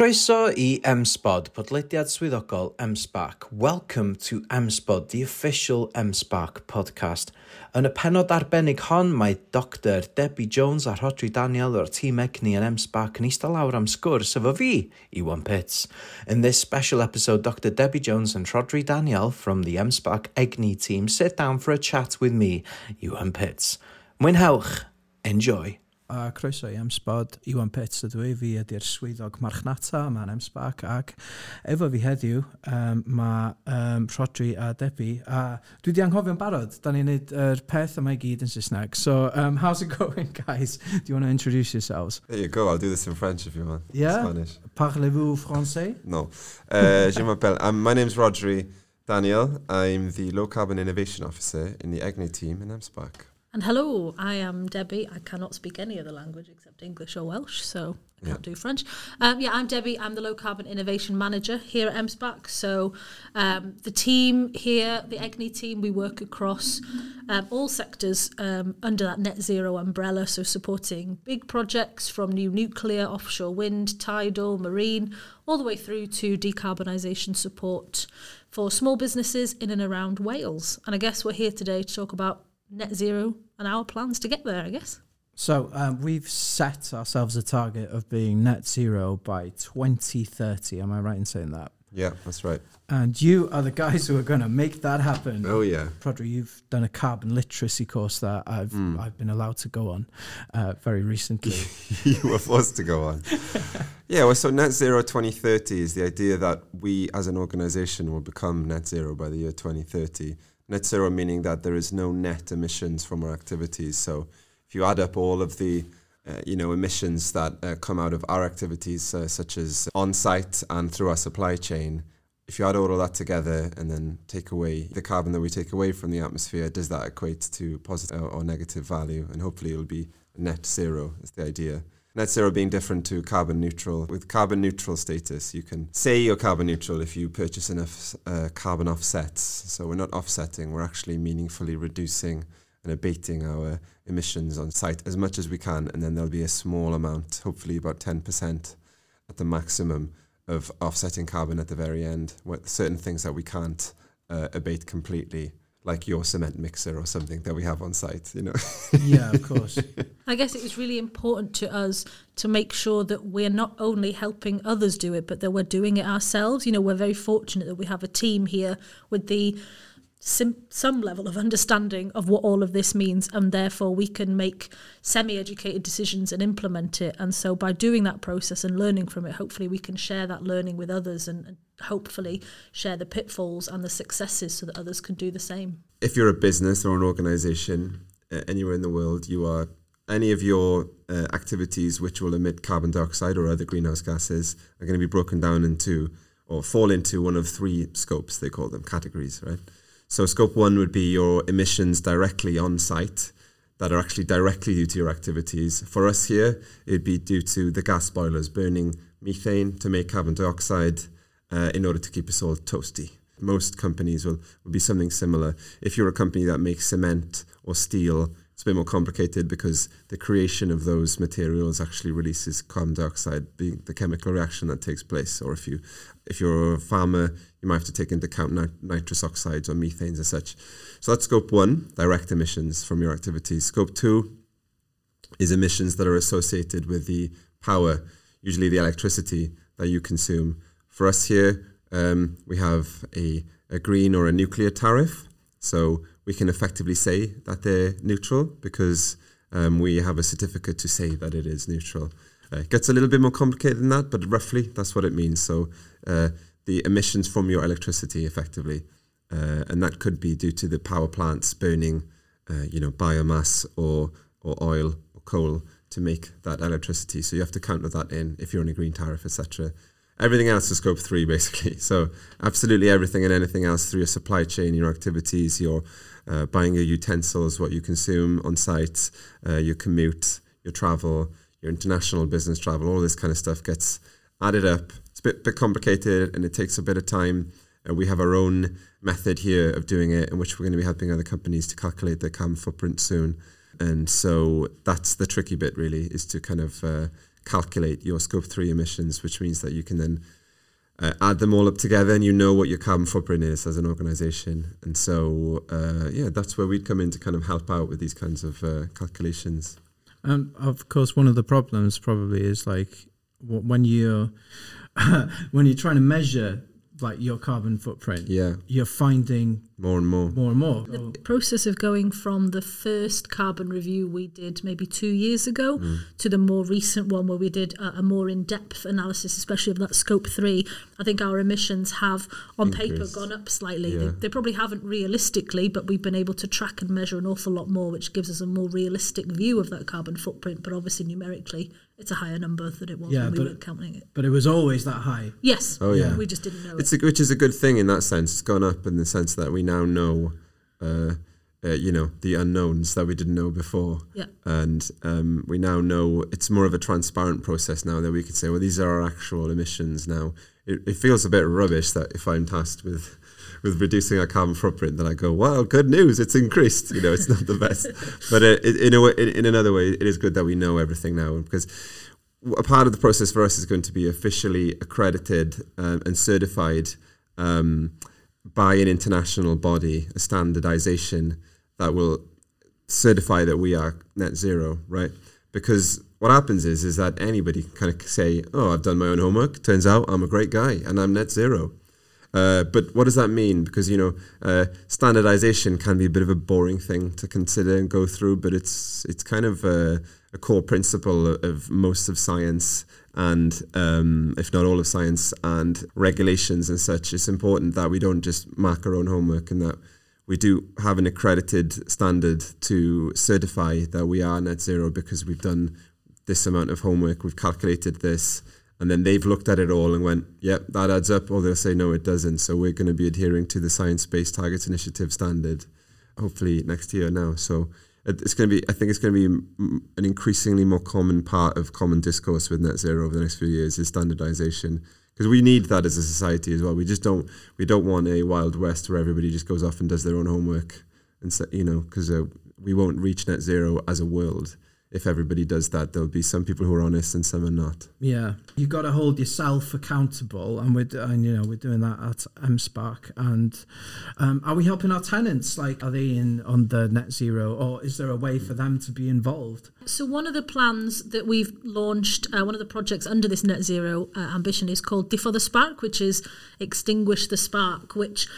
Croeso i M-Spod, podlediad swyddogol M-SParc. Welcome to M-Spod, the official M-SParc podcast. Yn y penod arbennig hon, mae Dr Debbie Jones a Rhodri Daniel o'r tîm egni yn M-SParc yn eistedd lawr am sgwrs efo fi, Iwan Pitts. In this special episode, Dr Debbie Jones and Rhodri Daniel from the M-SParc egni team sit down for a chat with me, Iwan Pitts. Mwynhewch, enjoy a croeso i M-Spod. Iwan Pits ydw i, fi ydy'r swyddog marchnata yma yn M-Sparc ac efo fi heddiw um, mae um, Rodri a Debbie a dwi di anghofio'n barod, da ni'n neud yr er peth yma i gyd yn Saesneg. So, um, how's it going guys? Do you want to introduce yourselves? There you go, I'll do this in French if you want. Yeah? Spanish. Parlez-vous français? No. Uh, je m'appelle, um, my name's Rodri Daniel. I'm the Low Carbon Innovation Officer in the EGNI team in M-Spark. And hello, I am Debbie. I cannot speak any other language except English or Welsh, so I can't yeah. do French. Um, yeah, I'm Debbie. I'm the Low Carbon Innovation Manager here at M-SParc. So um, the team here, the EGNI team, we work across um, all sectors um, under that net zero umbrella. So supporting big projects from new nuclear, offshore wind, tidal, marine, all the way through to decarbonisation support for small businesses in and around Wales. And I guess we're here today to talk about net zero and our plans to get there, I guess. So um, we've set ourselves a target of being net zero by 2030. Am I right in saying that? Yeah, that's right. And you are the guys who are going to make that happen. Oh yeah, Rhodri, you've done a carbon literacy course that I've mm. I've been allowed to go on uh, very recently. you were forced to go on. yeah, well, so net zero 2030 is the idea that we as an organisation will become net zero by the year 2030 net zero meaning that there is no net emissions from our activities. So if you add up all of the uh, you know emissions that uh, come out of our activities, uh, such as on site and through our supply chain, if you add all of that together and then take away the carbon that we take away from the atmosphere, does that equate to positive or negative value? And hopefully it'll be net zero. Is the idea. Net zero being different to carbon neutral. With carbon neutral status, you can say you're carbon neutral if you purchase enough uh, carbon offsets. So we're not offsetting, we're actually meaningfully reducing and abating our emissions on site as much as we can. And then there'll be a small amount, hopefully about 10% at the maximum, of offsetting carbon at the very end. Certain things that we can't uh, abate completely like your cement mixer or something that we have on site, you know. yeah, of course. I guess it was really important to us to make sure that we're not only helping others do it, but that we're doing it ourselves. You know, we're very fortunate that we have a team here with the sim- some level of understanding of what all of this means, and therefore we can make semi-educated decisions and implement it. And so, by doing that process and learning from it, hopefully we can share that learning with others and, and hopefully share the pitfalls and the successes so that others can do the same. If you're a business or an organisation uh, anywhere in the world, you are any of your uh, activities which will emit carbon dioxide or other greenhouse gases are going to be broken down into or fall into one of three scopes, they call them categories, right? So scope one would be your emissions directly on site that are actually directly due to your activities. For us here, it'd be due to the gas boilers burning methane to make carbon dioxide uh, in order to keep us all toasty. Most companies will, will be something similar. If you're a company that makes cement or steel, it's a bit more complicated because the creation of those materials actually releases carbon dioxide, the, the chemical reaction that takes place. Or if you, if you're a farmer, you might have to take into account nit- nitrous oxides or methanes and such. So that's scope one, direct emissions from your activities. Scope two is emissions that are associated with the power, usually the electricity that you consume. For us here, um, we have a, a green or a nuclear tariff. So we can effectively say that they're neutral because um, we have a certificate to say that it is neutral. Uh, it gets a little bit more complicated than that, but roughly that's what it means. So uh, the emissions from your electricity, effectively, uh, and that could be due to the power plants burning, uh, you know, biomass or or oil or coal to make that electricity. So you have to counter that in if you're on a green tariff, etc. Everything else is scope three, basically. So absolutely everything and anything else through your supply chain, your activities, your uh, buying your utensils, what you consume on site, uh, your commute, your travel, your international business travel, all this kind of stuff gets added up. It's a bit, bit complicated and it takes a bit of time. Uh, we have our own method here of doing it, in which we're going to be helping other companies to calculate their carbon footprint soon. And so that's the tricky bit, really, is to kind of uh, calculate your scope three emissions, which means that you can then uh, add them all up together and you know what your carbon footprint is as an organization. And so, uh, yeah, that's where we'd come in to kind of help out with these kinds of uh, calculations. And of course, one of the problems probably is like when you're when you're trying to measure like your carbon footprint, Yeah, you're finding more and more. more and more. The process of going from the first carbon review we did maybe two years ago Mm. to the more recent one where we did a, a more in depth analysis, especially of that scope three, I think our emissions have on paper gone up slightly. Yeah. They, they probably haven't realistically, but we've been able to track and measure an awful lot more, which gives us a more realistic view of that carbon footprint. But obviously, numerically, it's a higher number than it was Yeah, when we but- were counting it. But it was always that high. Yes. Oh, yeah. We just didn't know It's it. a, which is a good thing in that sense. It's gone up in the sense that we now know, uh, uh, you know, the unknowns that we didn't know before. Yeah. And um, we now know it's more of a transparent process now that we can say, well, these are our actual emissions now. It, it feels a bit rubbish that if I'm tasked with with reducing our carbon footprint, then I go, well, good news, it's increased. You know, it's not the best, but uh, it, in a way, in, in another way, it is good that we know everything now because a part of the process for us is going to be officially accredited um, and certified um, by an international body, a standardization that will certify that we are net zero, right? Because what happens is is that anybody can kind of say, "Oh, I've done my own homework. Turns out I'm a great guy and I'm net zero." Uh, but what does that mean? Because you know, uh, standardization can be a bit of a boring thing to consider and go through, but it's it's kind of a, a core principle of, of most of science and um, if not all of science and regulations and such. It's important that we don't just mark our own homework and that we do have an accredited standard to certify that we are net zero because we've done this amount of homework, we've calculated this, and then they've looked at it all and went, yep, that adds up, or they'll say, no, it doesn't. So we're going to be adhering to the Science Based Targets Initiative standard, hopefully next year now. So it's going to be, I think it's going to be an increasingly more common part of common discourse with net zero over the next few years is standardization. Because we need that as a society as well. We just don't, we don't want a wild west where everybody just goes off and does their own homework, and so, you know, because uh, we won't reach net zero as a world if everybody does that. There'll be some people who are honest and some are not. Yeah, you've got to hold yourself accountable, and we're d- and you know we're doing that at M-SParc. And um, are we helping our tenants? Like, are they in on the net zero, or is there a way for them to be involved? So one of the plans that we've launched, uh, one of the projects under this net zero uh, ambition is called Diffodd the Spark, which is extinguish the spark, which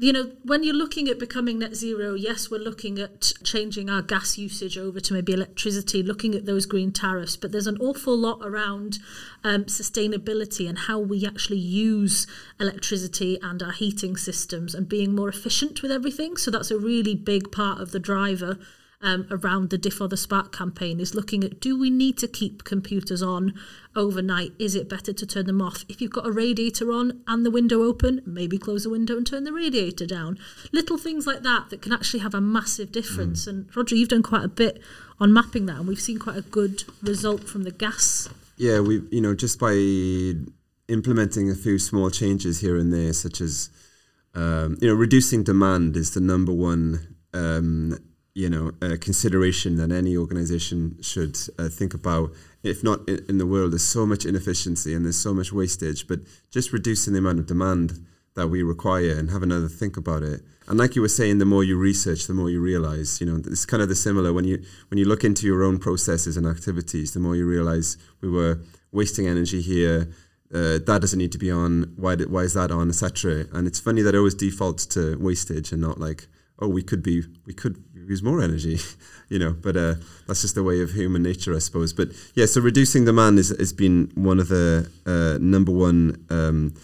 you know, when you're looking at becoming net zero, yes, we're looking at changing our gas usage over to maybe electricity, looking at those green tariffs, but there's an awful lot around um, sustainability and how we actually use electricity and our heating systems and being more efficient with everything. So that's a really big part of the driver um, around the Diffodd the Spark campaign is looking at do we need to keep computers on overnight? Is it better to turn them off? If you've got a radiator on and the window open, maybe close the window and turn the radiator down. Little things like that that can actually have a massive difference. And Rhodri, you've done quite a bit on mapping that, and we've seen quite a good result from the gas. Yeah, we you know just by implementing a few small changes here and there, such as um, you know reducing demand is the number one um, you know uh, consideration that any organization should uh, think about. If not in, in the world, there's so much inefficiency and there's so much wastage, but just reducing the amount of demand that we require and have another think about it. And like you were saying, the more you research, the more you realize. You know, it's kind of the similar when you when you look into your own processes and activities, the more you realize we were wasting energy here. Uh, that doesn't need to be on. Why? Did, why is that on, etc. And it's funny that it always defaults to wastage and not like, oh, we could be, we could use more energy, you know. But uh, that's just the way of human nature, I suppose. But yeah, so reducing demand is, has been one of the uh, number one. Um,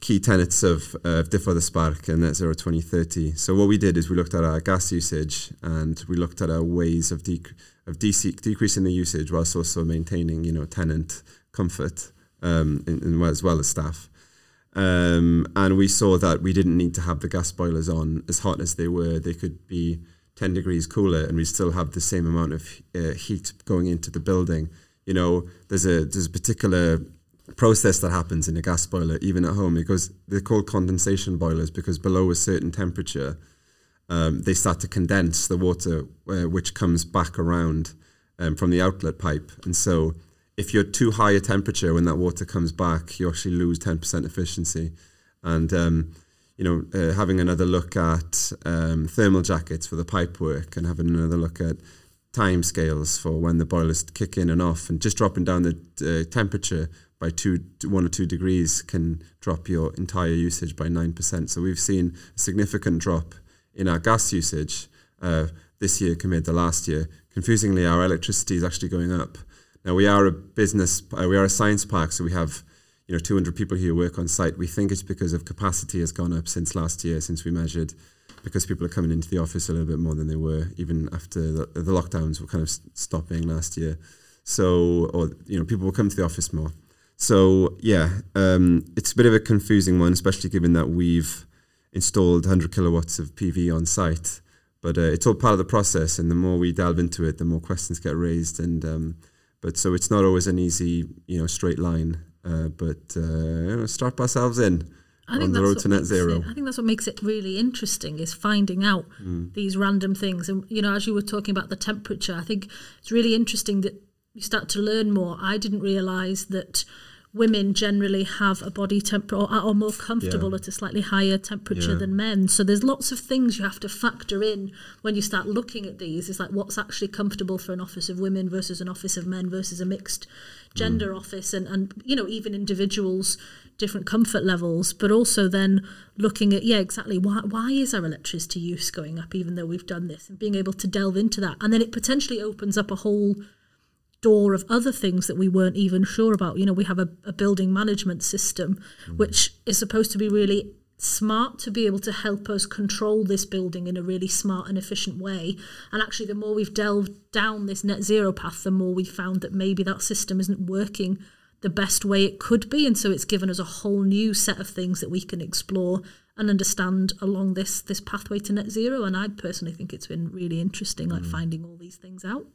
key tenets of uh, Diffodd the Spark and Net Zero 2030. So what we did is we looked at our gas usage and we looked at our ways of dec- of dec- decreasing the usage whilst also maintaining, you know, tenant comfort um, in, in, as well as staff. Um, and we saw that we didn't need to have the gas boilers on as hot as they were. They could be 10 degrees cooler and we still have the same amount of uh, heat going into the building. You know, there's a there's a particular process that happens in a gas boiler, even at home. Goes, they're called condensation boilers because below a certain temperature, um, they start to condense the water, uh, which comes back around um, from the outlet pipe. And so if you're too high a temperature when that water comes back, you actually lose 10% efficiency. And um, you know, uh, having another look at um, thermal jackets for the pipe work and having another look at time scales for when the boilers kick in and off and just dropping down the uh, temperature by two, one or two degrees can drop your entire usage by 9%. So we've seen a significant drop in our gas usage uh, this year compared to last year. Confusingly, our electricity is actually going up. Now we are a business, uh, we are a science park, so we have you know 200 people here work on site. We think it's because of capacity has gone up since last year, since we measured, because people are coming into the office a little bit more than they were even after the, the lockdowns were kind of stopping last year. So, or you know, people will come to the office more. So yeah, um, it's a bit of a confusing one, especially given that we've installed 100 kilowatts of PV on site. But uh, it's all part of the process, and the more we delve into it, the more questions get raised. And um, but so it's not always an easy, you know, straight line. Uh, but uh, strap ourselves in on the road to net zero. It, I think that's what makes it really interesting is finding out mm. these random things. And you know, as you were talking about the temperature, I think it's really interesting that you start to learn more. I didn't realise that women generally have a body temperature or are more comfortable yeah. at a slightly higher temperature yeah. than men. So there's lots of things you have to factor in when you start looking at these. It's like what's actually comfortable for an office of women versus an office of men versus a mixed gender mm. office and, and you know even individuals different comfort levels but also then looking at yeah exactly why why is our electricity use going up even though we've done this and being able to delve into that and then it potentially opens up a whole door of other things that we weren't even sure about. You know, we have a, a building management system mm. which is supposed to be really smart to be able to help us control this building in a really smart and efficient way. And actually, the more we've delved down this net zero path, the more we found that maybe that system isn't working the best way it could be. And so it's given us a whole new set of things that we can explore and understand along this this pathway to net zero. And I personally think it's been really interesting, like mm. finding all these things out.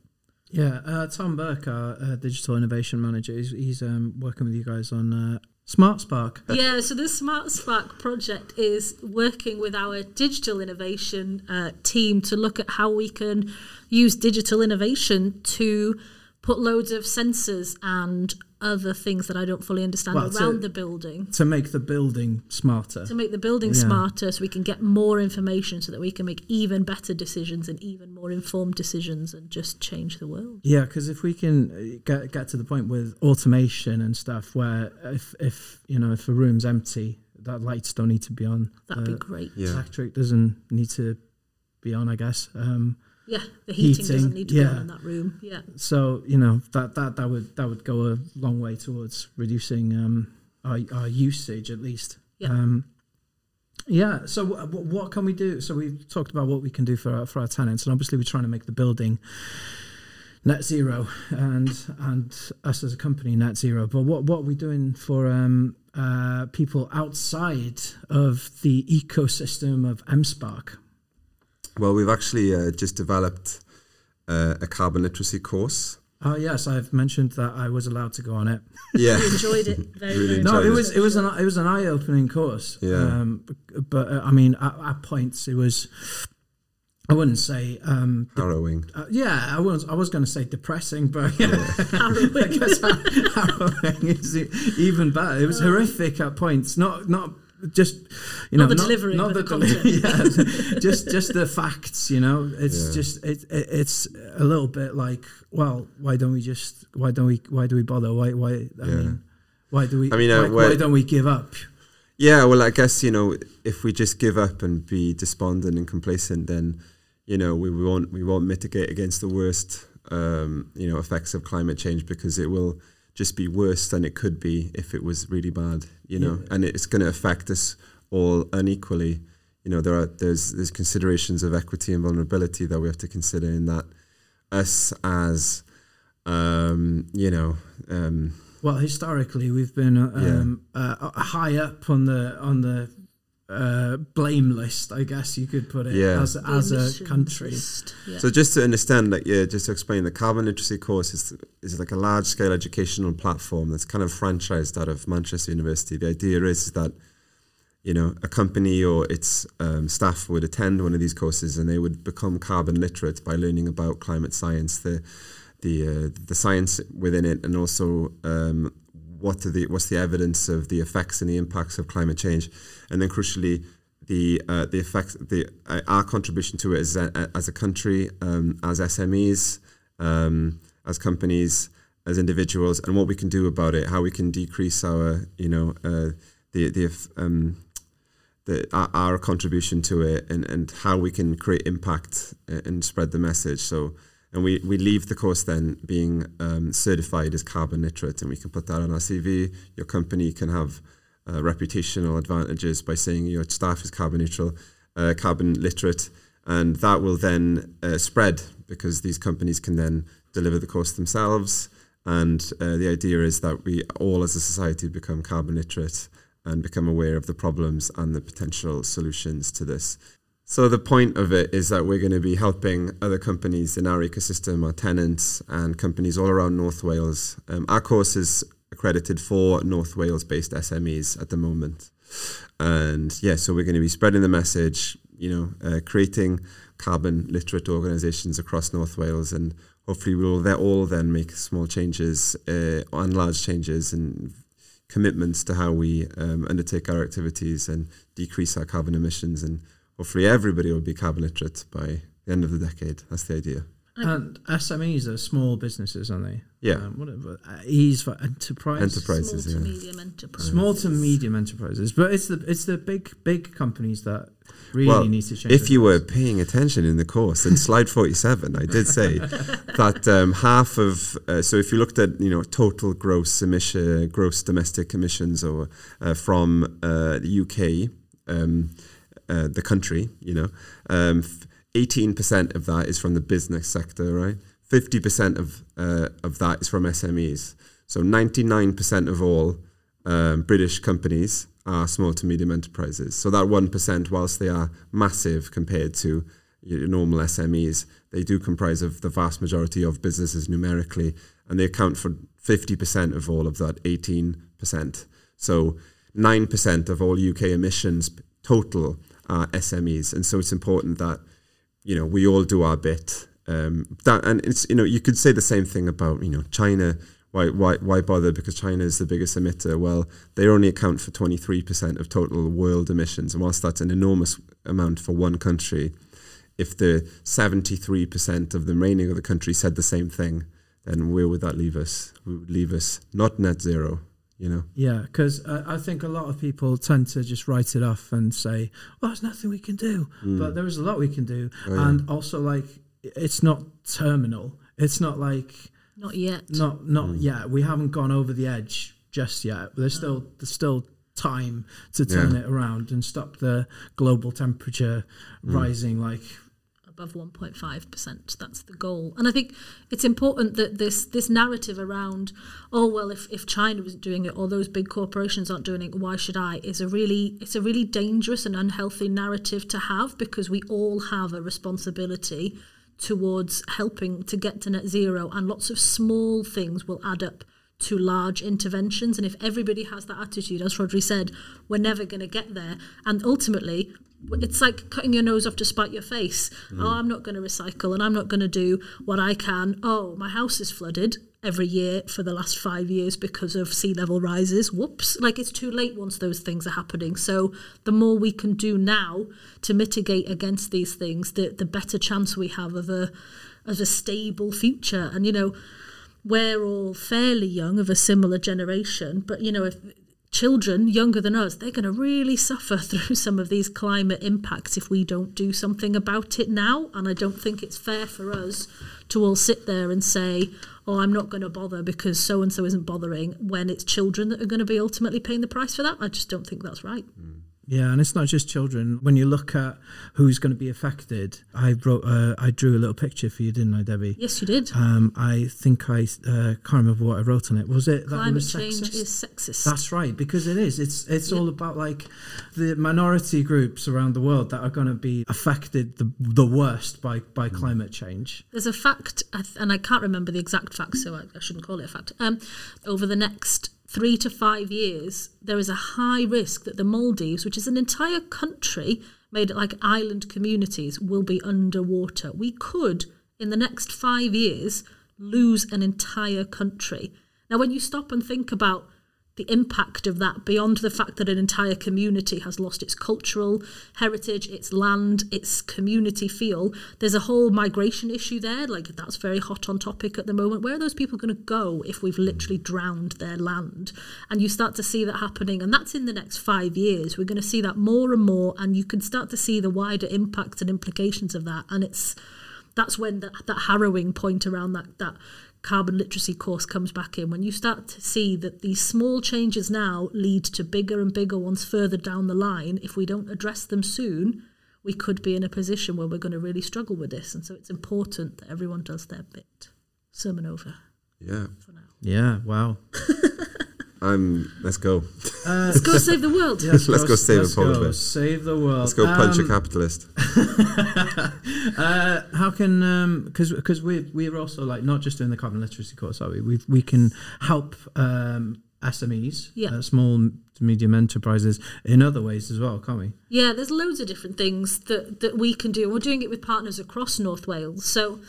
Yeah, uh, Tom Burke, our uh, digital innovation manager, he's, he's um, working with you guys on uh, Smart Spark. Yeah, so this Smart Spark project is working with our digital innovation uh, team to look at how we can use digital innovation to put loads of sensors and other things that I don't fully understand well, around to, the building. To make the building smarter. To make the building yeah. smarter so we can get more information so that we can make even better decisions and even more informed decisions and just change the world. Yeah, because if we can uh, get, get to the point with automation and stuff where if, if you know if a room's empty, that lights don't need to be on. That'd uh, be great. Yeah. Electric doesn't need to be on, I guess. Um, yeah, the heating, heating doesn't need to yeah. be on in that room. Yeah. So you know that that that would that would go a long way towards reducing um, our, our usage at least. Yeah. Um, yeah. So w- what can we do? So we've talked about what we can do for our, for our tenants, and obviously we're trying to make the building net zero, and and us as a company net zero. But what what are we doing for um, uh, people outside of the ecosystem of M-SParc? Well, we've actually uh, just developed uh, a carbon literacy course. Oh yes, I've mentioned that I was allowed to go on it. Yeah, enjoyed it very, really very No, it was it was an it was an eye opening course. Yeah, um, but uh, I mean, at, at, points it was. I wouldn't say um, harrowing. Uh, yeah, I was I was going to say depressing, but yeah, I guess harrowing is even better. It was horrific at points. Not not just you know not the delivery not, the, the yeah just just the facts you know it's yeah. just it, it, it's a little bit like well why don't we just why don't we why do we bother why why i yeah. mean why do we i mean uh, why, why don't we give up yeah well i guess you know if we just give up and be despondent and complacent then you know we, we won't we won't mitigate against the worst um, you know effects of climate change because it will just be worse than it could be if it was really bad, you know, yeah. and it's going to affect us all unequally. You know, there are there's there's considerations of equity and vulnerability that we have to consider in that us as um, you know. Um, well, historically, we've been um, yeah. uh, high up on the on the uh, blame list, I guess you could put it, yeah. as, as a country. Yeah. So just to understand, that, yeah, just to explain, the carbon literacy course is, is like a large scale educational platform that's kind of franchised out of Manchester University. The idea is that, you know, a company or its um, staff would attend one of these courses and they would become carbon literate by learning about climate science. The, the uh, the science within it, and also um, what the what's the evidence of the effects and the impacts of climate change, and then crucially the uh, the effects the uh, our contribution to it as a, as a country, um, as SMEs, um, as companies, as individuals, and what we can do about it, how we can decrease our you know uh, the the um, the, our, our contribution to it and, and how we can create impact and spread the message. So, and we, we leave the course then being um, certified as carbon literate, and we can put that on our CV. Your company can have uh, reputational advantages by saying your staff is carbon neutral, uh, carbon literate, and that will then uh, spread because these companies can then deliver the course themselves. And uh, the idea is that we all as a society become carbon literate and become aware of the problems and the potential solutions to this. So the point of it is that we're going to be helping other companies in our ecosystem, our tenants and companies all around North Wales. Um, our course is accredited for North Wales-based SMEs at the moment. And yeah, so we're going to be spreading the message, you know, uh, creating carbon literate organisations across North Wales, and hopefully we'll all then make small changes uh, and large changes and commitments to how we um, undertake our activities and decrease our carbon emissions. And hopefully, everybody will be carbon literate by the end of the decade. That's the idea. And SMEs are small businesses, aren't they? Yeah. Um, whatever. Uh, E's for enterprise. Enterprises, Small to yeah. medium enterprises. Small to medium enterprises, but it's the it's the big big companies that really well, need to change. if their you were paying attention in the course, in slide 47, I did say that um, half of, uh, so if you looked at, you know, total gross emission, gross domestic emissions or uh, from uh, the UK, um, uh, the country, you know, um, 18% of that is from the business sector, right? 50% of, uh, of that is from SMEs. So 99% of all um, British companies are small to medium enterprises. So that 1%, whilst they are massive compared to your normal SMEs, they do comprise of the vast majority of businesses numerically, and they account for 50% of all of that 18%. So 9% of all UK emissions total are SMEs. And so it's important that, you know, we all do our bit. Um, that, and it's, you know, you could say the same thing about, you know, China. Why, why, why bother? Because China is the biggest emitter. Well, they only account for 23% of total world emissions. And whilst that's an enormous amount for one country, if the 73% of the remaining of the country said the same thing, then where would that leave us? We would leave us not net zero, you know? Yeah, because uh, I think a lot of people tend to just write it off and say, "Well, there's nothing we can do," but there is a lot we can do, Oh, yeah. and also like it's not terminal. It's not like Not yet. not not Mm. yet. We haven't gone over the edge just yet. There's still there's still time to turn Yeah. it around and stop the global temperature Mm. rising. Like above 1.5%. That's the goal. And I think it's important that this this narrative around, oh well, if, if China isn't doing it or those big corporations aren't doing it, why should I? Is a really it's a really dangerous and unhealthy narrative to have because we all have a responsibility towards helping to get to net zero and lots of small things will add up to large interventions and if everybody has that attitude as Rhodri said we're never going to get there and ultimately it's like cutting your nose off to spite your face. Mm. Oh, I'm not going to recycle and I'm not going to do what I can. Oh, my house is flooded every year for the last five years because of sea level rises. Whoops. Like it's too late once those things are happening. So the more we can do now to mitigate against these things, the, the better chance we have of a, of a stable future. And, you know, we're all fairly young of a similar generation, but, you know, if children younger than us, they're going to really suffer through some of these climate impacts if we don't do something about it now. And I don't think it's fair for us to all sit there and say, oh, I'm not going to bother because so and so isn't bothering when it's children that are going to be ultimately paying the price for that. I just don't think that's right. Hmm. Yeah, and it's not just children. When you look at who's going to be affected, I wrote, uh, I drew a little picture for you, didn't I, Debbie? Yes, you did. Um, I think I uh, can't remember what I wrote on it. Was it that Climate was change sexist? is sexist. That's right, because it is. It's it's Yep. all about like the minority groups around the world that are going to be affected the the worst by by climate change. There's a fact, and I can't remember the exact fact, so I, I shouldn't call it a fact. Um, over the next three to five years, there is a high risk that the Maldives, which is an entire country made like island communities, will be underwater. We could, in the next five years, lose an entire country. Now, when you stop and think about the impact of that beyond the fact that an entire community has lost its cultural heritage, its land, its community feel. There's a whole migration issue there, like that's very hot on topic at the moment. Where are those people going to go if we've literally drowned their land? And you start to see that happening, and that's in the next five years. We're going to see that more and more, and you can start to see the wider impacts and implications of that. And it's that's when that, that harrowing point around that that carbon literacy course comes back in, when you start to see that these small changes now lead to bigger and bigger ones further down the line, if we don't address them soon, we could be in a position where we're going to really struggle with this. And so it's important that everyone does their bit. Sermon over Yeah. for now. Yeah, wow. I'm. Let's go. Uh, Let's go save the world. Yes, Let's go save let's a polar go bear. Save the world. Let's go punch a Um, capitalist. uh, how can because because we we're also like not just doing the carbon literacy course, are we? We we can help um, SMEs, Yeah. uh, small to medium enterprises, in other ways as well, can't we? Yeah, there's loads of different things that, that we can do. We're doing it with partners across North Wales. So,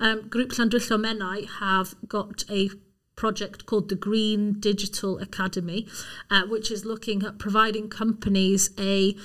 um, Group Llandrillo Menai have got a project called the Green Digital Academy, uh, which is looking at providing companies a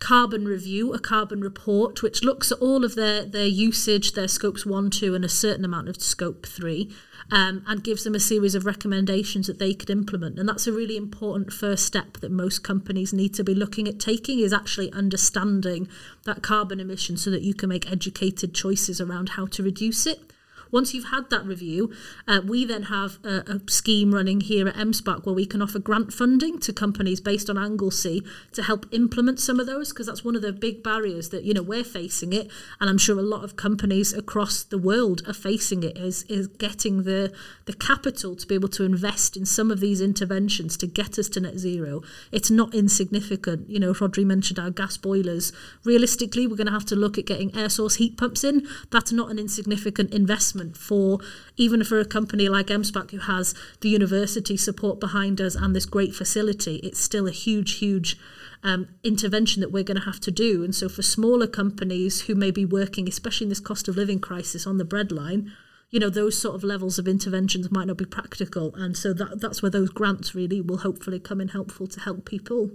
carbon review, a carbon report, which looks at all of their, their usage, their scopes one, two, and a certain amount of scope three, um, and gives them a series of recommendations that they could implement. And that's a really important first step that most companies need to be looking at taking is actually understanding that carbon emission so that you can make educated choices around how to reduce it. Once you've had that review, uh, we then have a, a scheme running here at M-SParc where we can offer grant funding to companies based on Anglesey to help implement some of those because that's one of the big barriers that you know we're facing it, and I'm sure a lot of companies across the world are facing it is is getting the the capital to be able to invest in some of these interventions to get us to net zero. It's not insignificant. You know, Rhodri mentioned our gas boilers. Realistically, we're going to have to look at getting air source heat pumps in. That's not an insignificant investment for even for a company like M-SParc who has the university support behind us and this great facility. It's still a huge, huge um, intervention that we're going to have to do. And so for smaller companies who may be working, especially in this cost of living crisis, on the breadline, you know those sort of levels of interventions might not be practical and so that that's where those grants really will hopefully come in helpful to help people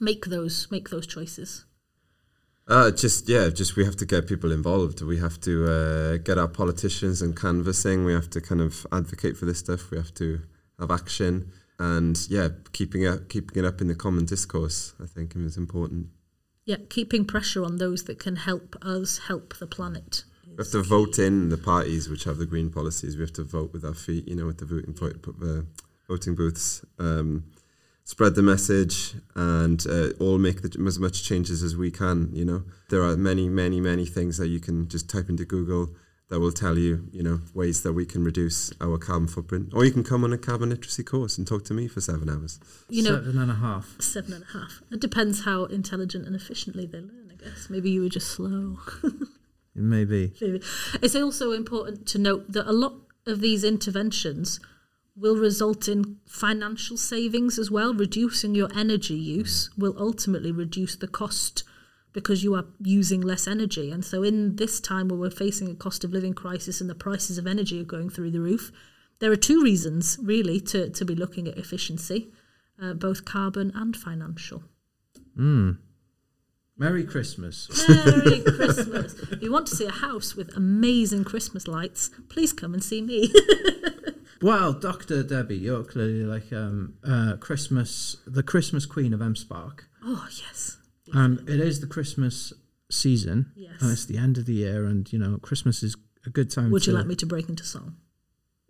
make those make those choices Uh, just yeah, just we have to get people involved. We have to uh, get our politicians and canvassing. We have to kind of advocate for this stuff. We have to have action, and yeah, keeping it keeping it up in the common discourse. I think is important. yeah keeping pressure on those that can help us help the planet We have to vote in the parties which have the green policies. We have to vote with our feet, you know, with the voting point, uh, voting booths. Um, spread the message and uh, all make the, as much changes as we can. You know, there are many, many, many things that you can just type into Google that will tell you, you know, ways that we can reduce our carbon footprint. Or you can come on a carbon literacy course and talk to me for seven hours. you know Seven and a half. seven and a half it depends how intelligent and efficiently they learn i guess maybe you were just slow Maybe. Maybe. It's also important to note that a lot of these interventions will result in financial savings as well. Reducing your energy use will ultimately reduce the cost because you are using less energy. And so, in this time where we're facing a cost of living crisis and the prices of energy are going through the roof, there are two reasons really to, to be looking at efficiency, uh, both carbon and financial. Mm. Merry Christmas. Merry Christmas. If you want to see a house with amazing Christmas lights, please come and see me. Well, Dr. Debbie, you're clearly like um, uh, Christmas, the Christmas queen of M-SParc. oh, yes. And it is the Christmas season. Yes. And it's the end of the year. And, you know, Christmas is a good time Would to. you like me to break into song?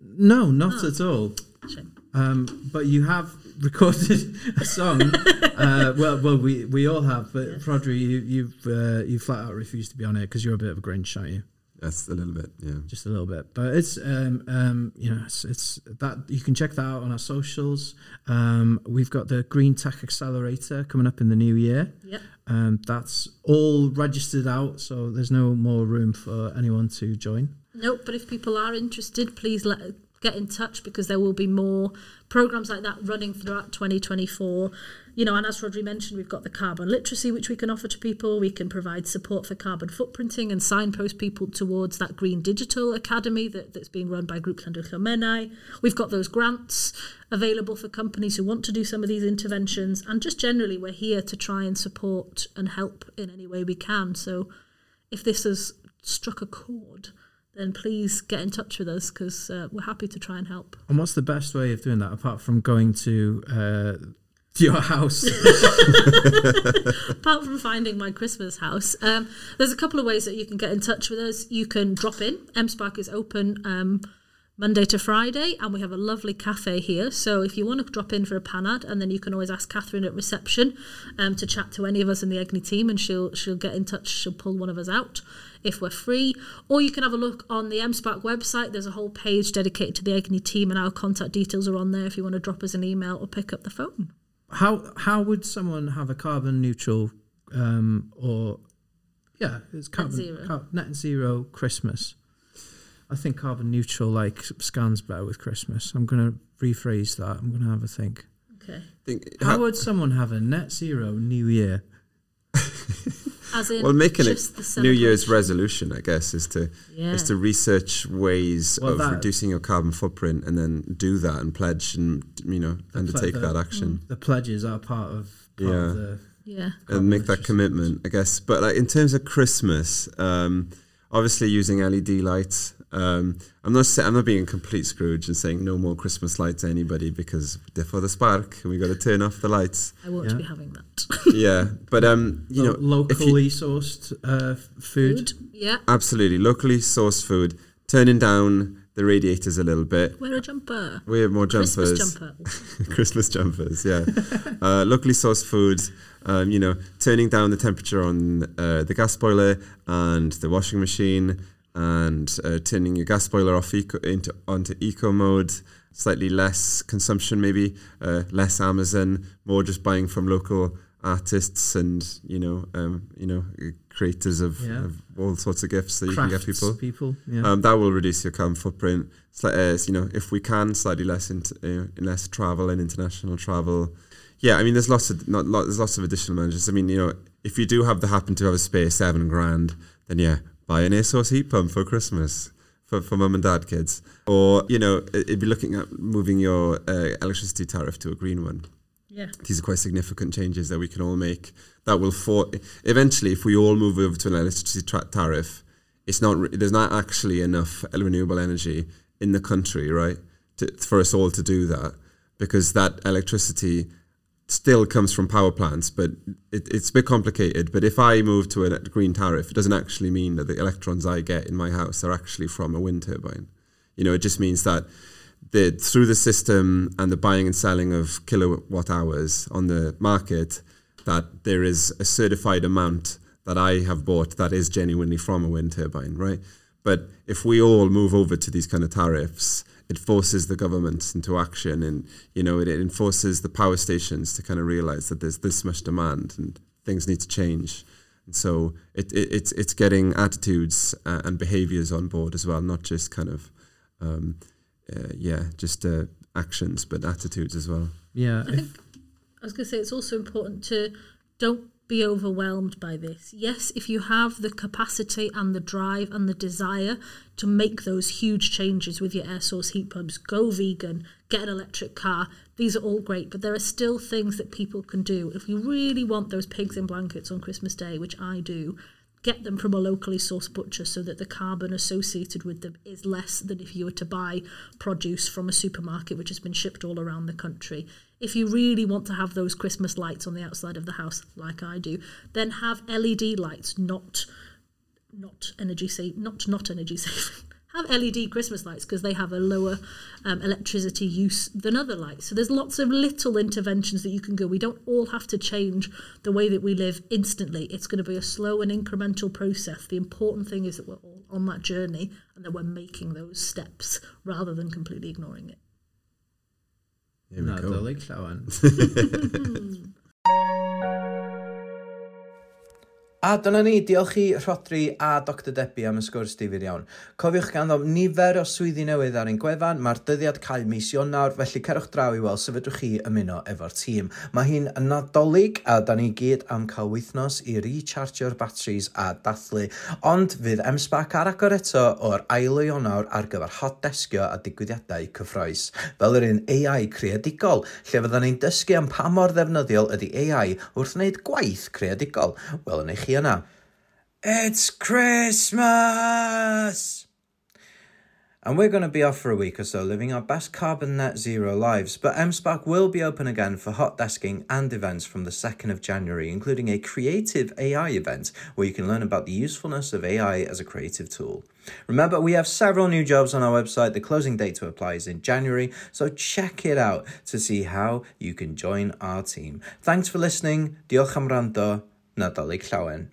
No, not Oh. at all. Shame. Um, but you have recorded a song. uh, well, well, we, we all have. But Yes. Rhodri, you, you've uh, you flat out refused to be on it because you're a bit of a Grinch, aren't you? That's a little bit, yeah. just a little bit but it's um um you know it's, it's that you can check that out on our socials um we've got the green tech accelerator coming up in the new year Yeah. um that's all registered out so there's no more room for anyone to join Nope, but if people are interested, please let get in touch because there will be more programs like that running throughout 2024. You know, and as Rhodri mentioned, we've got the carbon literacy which we can offer to people. We can provide support for carbon footprinting and signpost people towards that Green Digital Academy that, that's being run by Group Llandrillo We've got those grants available for companies who want to do some of these interventions, and just generally, we're here to try and support and help in any way we can. So, if this has struck a chord, then please get in touch with us because uh, we're happy to try and help. And what's the best way of doing that apart from going to uh, your house? apart from finding my Christmas house, um, there's a couple of ways that you can get in touch with us. You can drop in. M-SParc is open. Um, Monday to Friday, and we have a lovely cafe here. So if you want to drop in for a panad, and then you can always ask Catherine at reception um, to chat to any of us in the Egni team, and she'll she'll get in touch. She'll pull one of us out if we're free. Or you can have a look on the M-SParc website. There's a whole page dedicated to the Egni team, and our contact details are on there if you want to drop us an email or pick up the phone. How how would someone have a carbon neutral um, or yeah, it's carbon net zero. Car- net zero Christmas? I think carbon neutral like scans better with Christmas. I'm going to rephrase that. I'm going to have a think. Okay. Think, How would someone have a net zero New Year? As in well, making it just the New Year's resolution, I guess, is to Yeah. is to research ways Well, of reducing your carbon footprint and then do that and pledge and you know The undertake ple- that action The pledges are part of part Yeah. of the Yeah. and make that commitment, I guess. But like in terms of Christmas, um, obviously using LED lights. Um, I'm not I'm not being a complete Scrooge and saying no more Christmas lights to anybody because they're for the spark and we got to turn off the lights. I won't Yeah. be having that. yeah, but um, you know, Lo- if you- locally sourced uh, f- food. Yeah. absolutely locally sourced food, turning down the radiators a little bit. Wear a jumper. Wear more jumpers. Christmas jumper. Christmas jumpers, yeah. uh, locally sourced food, um, you know, turning down the temperature on uh, the gas boiler and the washing machine, and uh, turning your gas boiler off eco into onto eco mode. Slightly less consumption, maybe uh, less Amazon, more just buying from local artists and you know, um, you know, creators of, Yeah. of all sorts of gifts that you can get people. people. Yeah. Um, that will reduce your carbon footprint. Sli- uh, you know, if we can, slightly less into uh, less travel and international travel. Yeah, I mean, there's lots of not lot, there's lots of additional measures. I mean, you know, if you do have the happen to have a spare seven grand, then yeah, buy an air source heat pump for Christmas for for mum and dad kids, or you know, it'd be looking at moving your uh, electricity tariff to a green one Yeah. these are quite significant changes that we can all make that will for eventually if we all move over to an electricity tra- tariff it's not re- there's not actually enough renewable energy in the country right to, for us all to do that because that electricity still comes from power plants but it, it's a bit complicated but if I move to a green tariff it doesn't actually mean that the electrons I get in my house are actually from a wind turbine you know it just means that the through the system and the buying and selling of kilowatt hours on the market that there is a certified amount that I have bought that is genuinely from a wind turbine, right? But if we all move over to these kind of tariffs, it forces the governments into action and you know it, it enforces the power stations to kind of realize that there's this much demand and things need to change. And so it, it it's it's getting attitudes uh, and behaviors on board as well, not just kind of um, uh, yeah, just uh, actions, but attitudes as well. yeah. I think I was going to say it's also important to don't be overwhelmed by this. Yes, if you have the capacity and the drive and the desire to make those huge changes with your air source heat pumps, go vegan, get an electric car, these are all great, but there are still things that people can do. If you really want those pigs in blankets on Christmas Day, which I do, get them from a locally sourced butcher so that the carbon associated with them is less than if you were to buy produce from a supermarket which has been shipped all around the country. If you really want to have those Christmas lights on the outside of the house, like I do, then have LED lights, not not energy save, not not energy saving. Have LED Christmas lights because they have a lower um, electricity use than other lights. So there's lots of little interventions that you can go. We don't all have to change the way that we live instantly. It's going to be a slow and incremental process. The important thing is that we're all on that journey and that we're making those steps rather than completely ignoring it. Here we go. Nadolig llawan. A dyna ni, diolch i Rhodri a Dr Debbie am y sgwrs difyr iawn. Cofiwch ganddo nifer o swyddi newydd ar ein gwefan, mae'r dyddiad cael mis Ionawr, felly cerwch draw i weld sefydwch chi ymuno efo'r tîm. Mae hi'n nadolig a da ni gyd am cael wythnos i rechargio'r batteries a dathlu, ond fydd M-Spark ar agor eto o'r ail o Ionawr ar gyfer hot desgio a digwyddiadau cyffroes, fel yr un AI creadigol, lle fydda ni'n dysgu am pa mor ddefnyddiol ydy AI wrth wneud gwaith creadigol. Wel, yn eich yna. It's Christmas! And we're going to be off for a week or so, living our best carbon net zero lives. But M-SParc will be open again for hot desking and events from the 2nd of January, including a creative AI event where you can learn about the usefulness of AI as a creative tool. Remember, we have several new jobs on our website. The closing date to apply is in January, so check it out to see how you can join our team. Thanks for listening. Diolch am rando. Nadolig llawen.